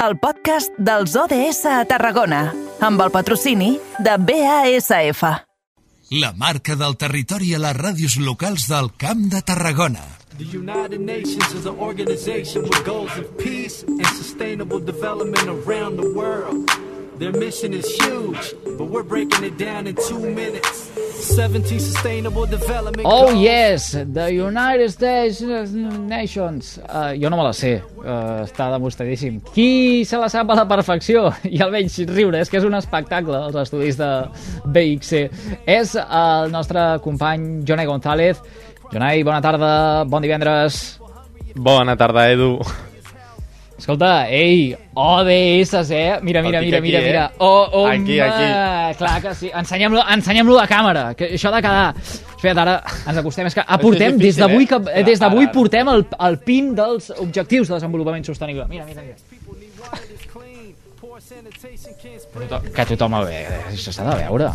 el podcast dels ODS a Tarragona, amb el patrocini de BASF. La marca del territori a les ràdios locals del Camp de Tarragona. The United Nations is an organization with goals of peace and sustainable development around the world. Their mission is huge, but we're breaking it down in two minutes. 17 sustainable development Oh goals. yes, the United States Nations. Uh, jo no me la sé, uh, està demostradíssim. Qui se la sap a la perfecció? I el veig riure, és que és un espectacle, els estudis de BXC. És el nostre company Jonai González. Jonai, bona tarda, bon divendres. Bona tarda, Edu. Escolta, ei, ODS, eh? Mira, mira, mira, mira, aquí, mira. eh? Oh, oh, Aquí, aquí. Clar que sí. Ensenyem-lo ensenyem a càmera, que això ha de quedar... Espera't, ara ens acostem. És que aportem, des difícil, d'avui eh? que Ara, des d'avui portem el, el pin dels objectius de desenvolupament sostenible. Mira, mira, mira. Que tothom, que tothom el ve, això s'ha de veure.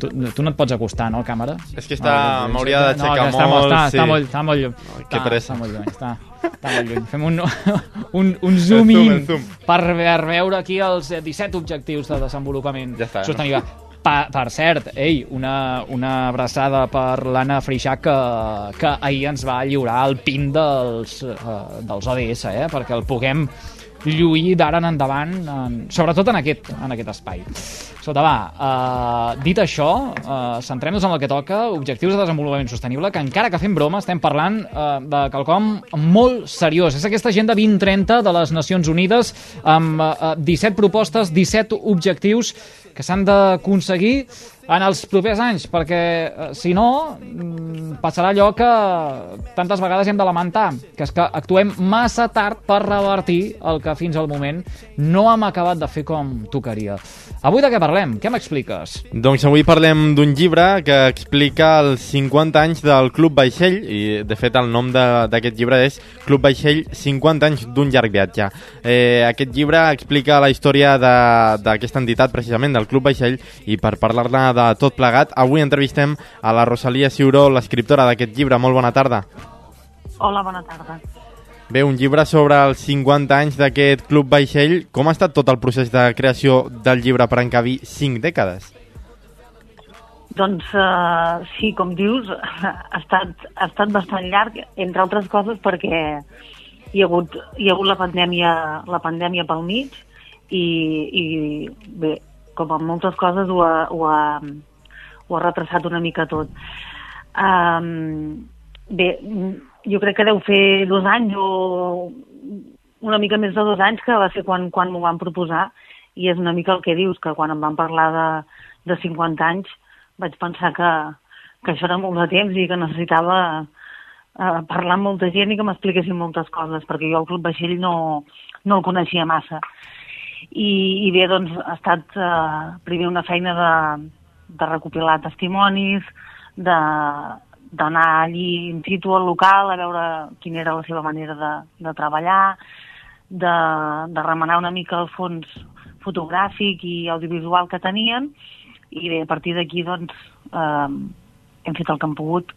Tu, tu no et pots acostar, no, a càmera? És que està- No, m'hauria d'aixecar no, que està, molt, Està, sí. està, molt, està molt lluny. Ai, que Està- pressa. Està molt lluny, està, està molt lluny. Fem un, un, un zoom in el zoom. per, per veure aquí els 17 objectius de desenvolupament Ja està, no? sostenible. Pa, per cert, ei, una, una abraçada per l'Anna Freixac que, que ahir ens va lliurar el pin dels, uh, dels ODS, eh? perquè el puguem lluir d'ara en endavant, en, sobretot en aquest, en aquest espai. Escolta, va, uh, dit això, uh, centrem-nos en el que toca, objectius de desenvolupament sostenible, que encara que fem broma, estem parlant uh, de quelcom molt seriós. És aquesta agenda 2030 de les Nacions Unides amb uh, 17 propostes, 17 objectius que s'han d'aconseguir en els propers anys, perquè eh, si no mm, passarà allò que tantes vegades hem de lamentar, que és que actuem massa tard per revertir el que fins al moment no hem acabat de fer com tocaria. Avui de què parlem? Què m'expliques? Doncs avui parlem d'un llibre que explica els 50 anys del Club Vaixell i de fet el nom d'aquest llibre és Club Vaixell 50 anys d'un llarg viatge. Eh, aquest llibre explica la història d'aquesta entitat precisament del Club Vaixell i per parlar-ne de tot plegat avui entrevistem a la Rosalia Ciuró, l'escriptora d'aquest llibre. Molt bona tarda. Hola, bona tarda. Bé, un llibre sobre els 50 anys d'aquest Club Vaixell. Com ha estat tot el procés de creació del llibre per encabir 5 dècades? Doncs uh, sí, com dius, ha estat, ha estat bastant llarg, entre altres coses perquè hi ha hagut, hi ha hagut la, pandèmia, la pandèmia pel mig i, i bé, com en moltes coses ho ha, ho ha, ho ha retrasat una mica tot. Um, bé, jo crec que deu fer dos anys o una mica més de dos anys que va ser quan, quan m'ho van proposar i és una mica el que dius, que quan em van parlar de, de 50 anys vaig pensar que, que això era molt de temps i que necessitava eh, parlar amb molta gent i que m'expliquessin moltes coses, perquè jo el Club Vaixell no, no el coneixia massa. I, i bé, doncs, ha estat eh, primer una feina de, de recopilar testimonis, d'anar allí in situ al local a veure quina era la seva manera de, de treballar, de, de remenar una mica el fons fotogràfic i audiovisual que tenien i bé, a partir d'aquí doncs eh, hem fet el que hem pogut.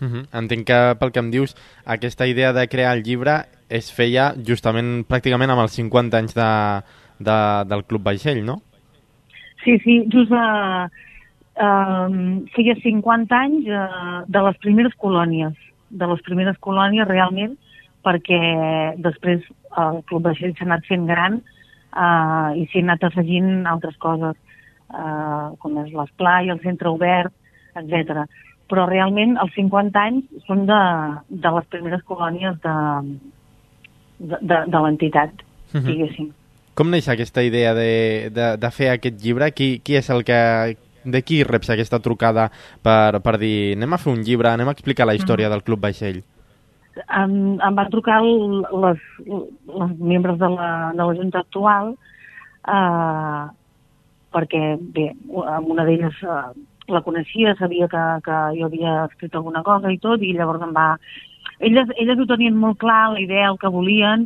Uh -huh. Entenc que pel que em dius, aquesta idea de crear el llibre es feia justament pràcticament amb els 50 anys de, de, del Club Vaixell, no? Sí, sí, just eh, eh, feia 50 anys eh, de les primeres colònies, de les primeres colònies realment, perquè després el Club Vaixell s'ha anat fent gran eh, i s'hi han anat afegint altres coses, eh, com és l'esplai, el centre obert, etc. Però realment els 50 anys són de, de les primeres colònies de, de, de, de l'entitat, Mhm. diguéssim. Com neix aquesta idea de, de, de fer aquest llibre? Qui, qui és el que... De qui reps aquesta trucada per, per dir anem a fer un llibre, anem a explicar la història del Club Vaixell? em, em van trucar el- les, les membres de la, de la Junta actual eh, perquè, bé, amb una d'elles eh, la coneixia, sabia que, que jo havia escrit alguna cosa i tot, i llavors em va... Elles, elles ho tenien molt clar, la idea, el que volien,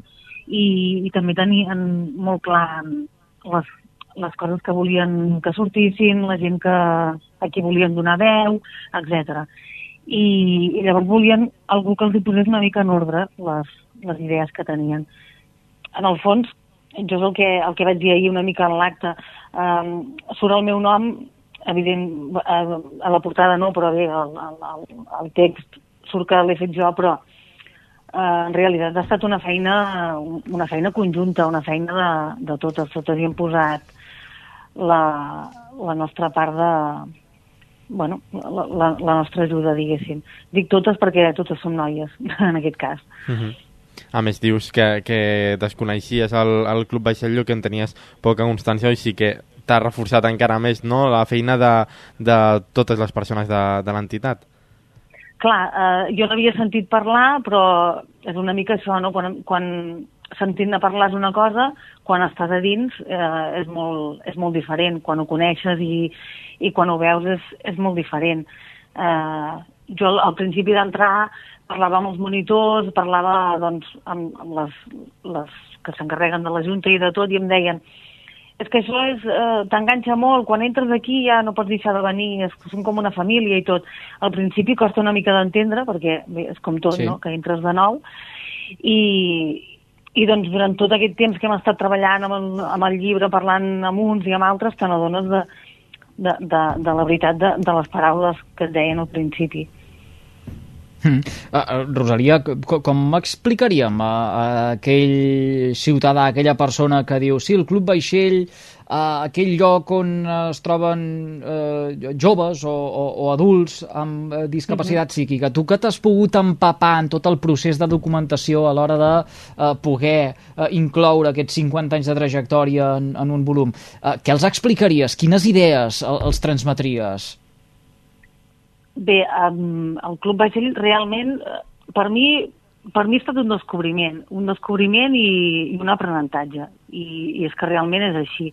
i, i també tenien molt clar les, les coses que volien que sortissin, la gent que, a qui volien donar veu, etc. I, I llavors volien algú que els hi posés una mica en ordre les, les idees que tenien. En el fons, jo és el que, el que vaig dir ahir una mica en l'acte, um, surt el meu nom, evident, a, a la portada no, però bé, el, el, el text surt que l'he fet jo, però en realitat ha estat una feina, una feina conjunta, una feina de, de totes, totes hi hem posat la, la nostra part de, bueno, la, la, la nostra ajuda, diguéssim. Dic totes perquè totes som noies, en aquest cas. Uh -huh. A més, dius que, que desconeixies el, el Club Vaixell, que en tenies poca constància, i sí que t'ha reforçat encara més no, la feina de, de totes les persones de, de l'entitat. Clar, eh, jo n'havia sentit parlar, però és una mica això, no? Quan, quan sentint-ne parlar és una cosa, quan estàs a dins eh, és, molt, és molt diferent. Quan ho coneixes i, i quan ho veus és, és molt diferent. Eh, jo al, al principi d'entrar parlava amb els monitors, parlava doncs, amb, amb les, les que s'encarreguen de la Junta i de tot, i em deien és que això és, eh, t'enganxa molt, quan entres aquí ja no pots deixar de venir, és som com una família i tot. Al principi costa una mica d'entendre, perquè bé, és com tot, sí. no?, que entres de nou, i, i doncs durant tot aquest temps que hem estat treballant amb el, amb el llibre, parlant amb uns i amb altres, te n'adones de, de, de, de la veritat de, de les paraules que et deien al principi. Mm. Uh, Rosalia, com, com explicaríem a, a aquell ciutadà, aquella persona que diu sí, el Club Vaixell a aquell lloc on es troben eh, joves o, o, o adults amb eh, discapacitat uh -huh. psíquica. Tu que t'has pogut empapar en tot el procés de documentació a l'hora de eh, poder eh, incloure aquests 50 anys de trajectòria en, en un volum, eh, què els explicaries? Quines idees el, els transmetries? Bé, um, el Club Vaixell realment, eh, per mi, per mi ha estat un descobriment, un descobriment i, i un aprenentatge. I, I és que realment és així.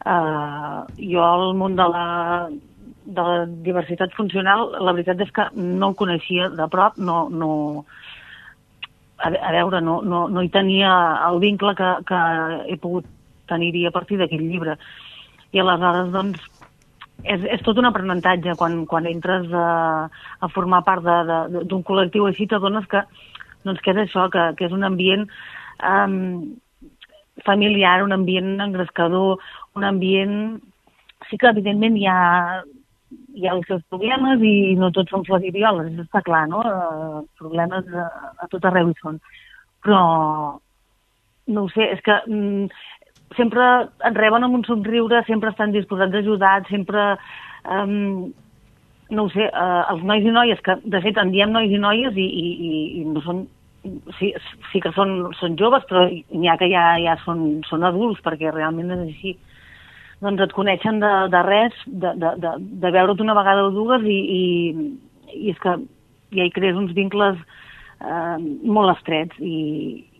Uh, jo al món de la, de la diversitat funcional, la veritat és que no el coneixia de prop, no, no, a, a veure, no, no, no hi tenia el vincle que, que he pogut tenir-hi a partir d'aquest llibre. I aleshores, doncs, és, és tot un aprenentatge. Quan, quan entres a, a formar part d'un col·lectiu així, t'adones que, doncs, que és això, que, que és un ambient um, familiar, un ambient engrescador, un ambient... Sí que, evidentment, hi ha, hi ha els seus problemes i no tots són flors i violes, això està clar, no? Eh, problemes a, a tot arreu hi són. Però, no ho sé, és que mm, sempre et reben amb un somriure, sempre estan disposats a ajudar, sempre... Um, no ho sé, uh, els nois i noies, que de fet en diem nois i noies i, i, i, i no són sí, sí que són, són joves, però n'hi ha que ja, ja són, són adults, perquè realment és així. Doncs et coneixen de, de res, de, de, de, de veure't una vegada o dues i, i, i és que ja hi crees uns vincles eh, molt estrets i,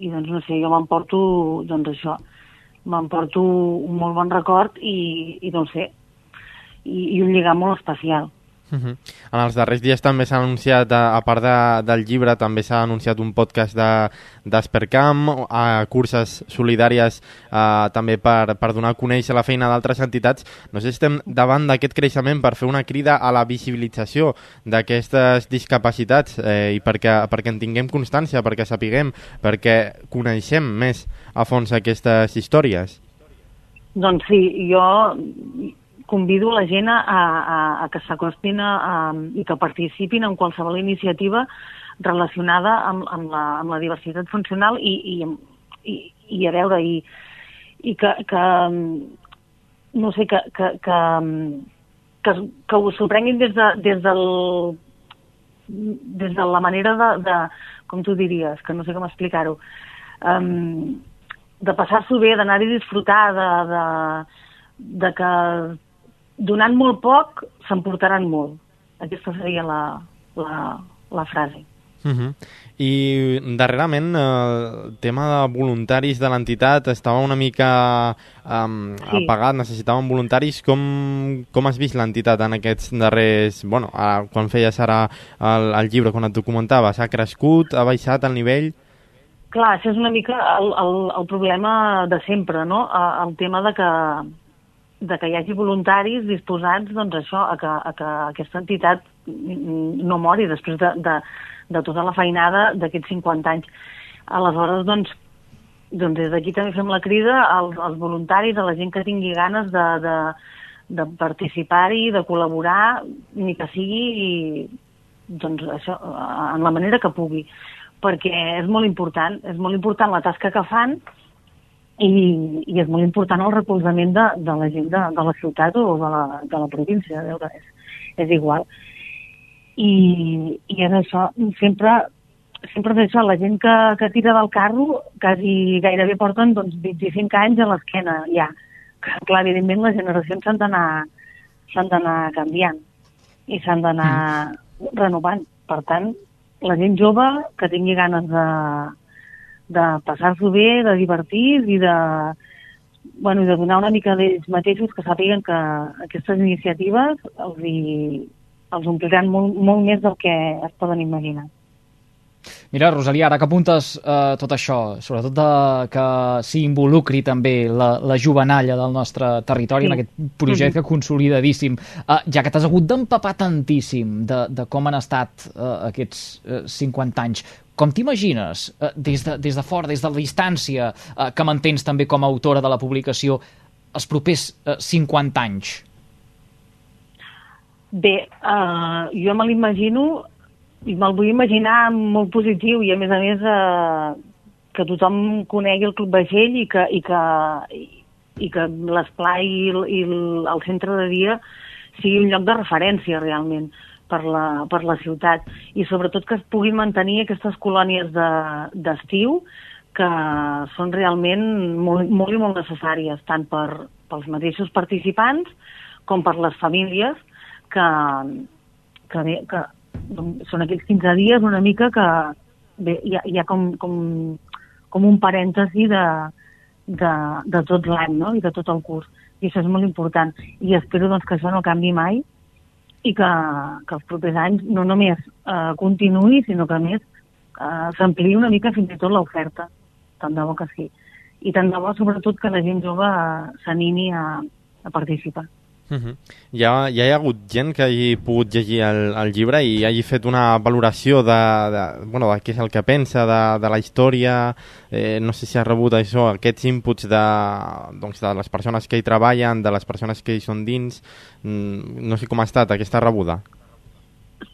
i doncs no sé, jo m'emporto doncs això, m'emporto un molt bon record i, i no sé, i, i un lligam molt especial. Uh -huh. En els darrers dies també s'ha anunciat, a, part de, del llibre, també s'ha anunciat un podcast d'Espercam, de, a curses solidàries eh, també per, per donar a conèixer la feina d'altres entitats. No sé si estem davant d'aquest creixement per fer una crida a la visibilització d'aquestes discapacitats eh, i perquè, perquè en tinguem constància, perquè sapiguem, perquè coneixem més a fons aquestes històries. Doncs sí, jo convido la gent a, a, a que s'acostin i que participin en qualsevol iniciativa relacionada amb, amb, la, amb la diversitat funcional i, i, i, i a veure, i, i que, que no sé, que, que, que, que, que us sorprenguin des, de, des del des de la manera de, de com tu diries, que no sé com explicar-ho, um, de passar-s'ho bé, d'anar-hi a disfrutar, de, de, de que donant molt poc, s'emportaran molt. Aquesta seria la, la, la frase. Uh -huh. I darrerament eh, el tema de voluntaris de l'entitat estava una mica um, sí. apagat, necessitaven voluntaris. Com, com has vist l'entitat en aquests darrers... Bueno, ara, quan feies ara el, el llibre, quan et documentaves, ha crescut, ha baixat el nivell? Clar, això és una mica el, el, el problema de sempre, no? El tema de que de que hi hagi voluntaris disposats doncs, això, a, que, a que aquesta entitat no mori després de, de, de tota la feinada d'aquests 50 anys. Aleshores, doncs, doncs des d'aquí també fem la crida als, als voluntaris, a la gent que tingui ganes de, de, de participar-hi, de col·laborar, ni que sigui doncs, això, en la manera que pugui, perquè és molt important, és molt important la tasca que fan i, i és molt important el recolzament de, de la gent de, de la ciutat o de la, de la província, a veure, és, és igual. I, I és això, sempre sempre és això, la gent que, que tira del carro quasi gairebé porten doncs, 25 anys a l'esquena ja. Que, clar, evidentment les generacions s'han d'anar s'han d'anar canviant i s'han d'anar mm. renovant. Per tant, la gent jove que tingui ganes de, de passar-s'ho bé, de divertir i de, bueno, de donar una mica d'ells mateixos que sàpiguen que aquestes iniciatives els, hi, els ompliran molt, molt més del que es poden imaginar. Mira, Rosalia, ara que apuntes eh, tot això, sobretot de, que s'hi involucri també la, la jovenalla del nostre territori sí. en aquest projecte mm -hmm. consolidadíssim, eh, ja que t'has hagut d'empapar tantíssim de, de com han estat eh, aquests eh, 50 anys, com t'imagines, eh, des, de, des de fora, des de la distància, eh, que mantens també com a autora de la publicació, els propers eh, 50 anys? Bé, uh, jo me l'imagino i me'l vull imaginar molt positiu i a més a més eh, que tothom conegui el Club Vaixell i que, i que, i que l'esplai i, i el centre de dia sigui un lloc de referència realment per la, per la ciutat i sobretot que es puguin mantenir aquestes colònies d'estiu de, que són realment molt, molt i molt necessàries tant per, pels mateixos participants com per les famílies que, que, que són aquells 15 dies una mica que bé, hi, ha, hi ha com, com, com un parèntesi de, de, de tot l'any no? i de tot el curs. I això és molt important. I espero doncs, que això no canvi mai i que, que els propers anys no només eh, continuï, sinó que a més eh, s'ampliï una mica fins i tot l'oferta. Tant de bo que sí. I tant de bo, sobretot, que la gent jove eh, s'animi a, a participar. Uh -huh. ja, ja hi ha hagut gent que hagi pogut llegir el, el llibre i hagi fet una valoració de, de, bueno, de què és el que pensa, de, de la història, eh, no sé si ha rebut això, aquests inputs de, doncs, de les persones que hi treballen, de les persones que hi són dins, mm, no sé com ha estat aquesta rebuda.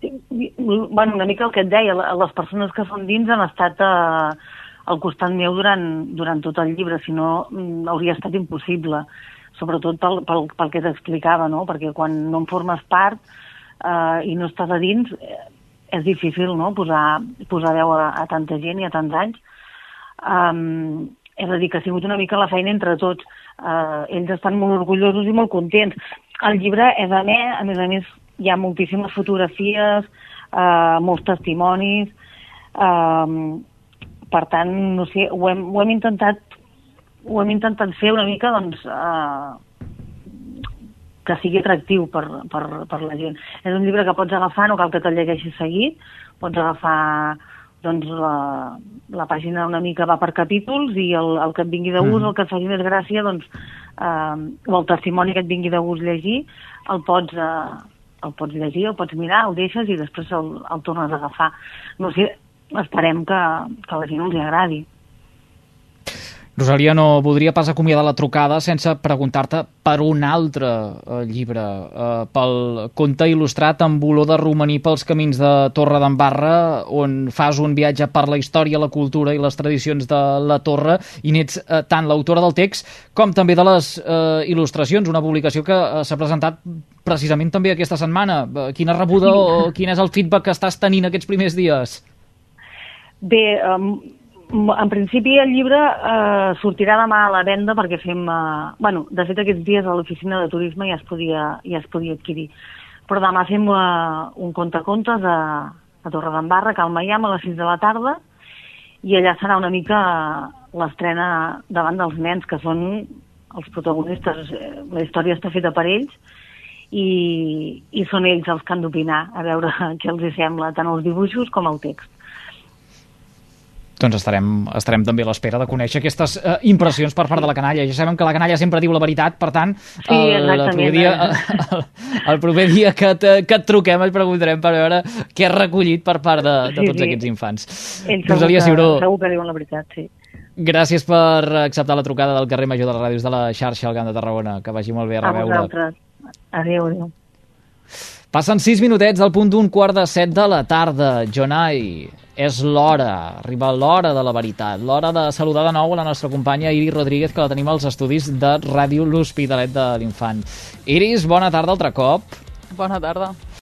Sí, bueno, una mica el que et deia, les persones que són dins han estat eh, al costat meu durant, durant tot el llibre, si no mm, hauria estat impossible sobretot pel, pel, pel que t'explicava, no? perquè quan no en formes part eh, i no estàs a dins, eh, és difícil no? posar, posar veu a, a tanta gent i a tants anys. Um, és a dir, que ha sigut una mica la feina entre tots. Uh, ells estan molt orgullosos i molt contents. El llibre és a més, a més a més, hi ha moltíssimes fotografies, uh, molts testimonis, uh, per tant, no sé, ho hem, ho hem intentat ho hem intentat fer una mica doncs, eh, que sigui atractiu per, per, per la gent. És un llibre que pots agafar, no cal que te'l llegeixis seguit, pots agafar doncs, la, la pàgina una mica va per capítols i el, el que et vingui de gust, mm. el que et faci més gràcia, doncs, eh, o el testimoni que et vingui de gust llegir, el pots, eh, el pots llegir, el pots mirar, el deixes i després el, el tornes a agafar. No sé, esperem que, que a la gent els agradi. Rosalia, no voldria pas acomiadar la trucada sense preguntar-te per un altre eh, llibre, eh, pel conte il·lustrat amb olor de romaní pels camins de Torre d'Embarra, on fas un viatge per la història, la cultura i les tradicions de la Torre, i n'ets eh, tant l'autora del text com també de les eh, il·lustracions, una publicació que eh, s'ha presentat precisament també aquesta setmana. Eh, quina rebuda o quin és el feedback que estàs tenint aquests primers dies? Bé, um, en principi el llibre eh, sortirà demà a la venda perquè fem... Eh, bueno, de fet aquests dies a l'oficina de turisme ja es podia, ja es podia adquirir. Però demà fem eh, un contacontes a, a Torredembarra, Cal Maiam, a les 6 de la tarda, i allà serà una mica l'estrena davant dels nens, que són els protagonistes. La història està feta per ells, i, i són ells els que han d'opinar, a veure què els sembla, tant els dibuixos com el text. Doncs estarem, estarem també a l'espera de conèixer aquestes uh, impressions per part de la canalla. Ja sabem que la canalla sempre diu la veritat, per tant, sí, el, el, proper dia, el, el proper dia que, et, que et truquem et preguntarem per veure què has recollit per part de, de tots sí, sí. aquests infants. Ells Rosalia segur, que, Ciuró... segur que diuen la veritat, sí. Gràcies per acceptar la trucada del carrer Major de les Ràdios de la xarxa al Camp de Tarragona. Que vagi molt bé a A reveure. vosaltres. Adéu, adéu. Passen 6 minutets al punt d'un quart de set de la tarda. Jonai, és l'hora, arriba l'hora de la veritat, l'hora de saludar de nou la nostra companya Iris Rodríguez, que la tenim als estudis de Ràdio L'Hospitalet de l'Infant. Iris, bona tarda altre cop. Bona tarda.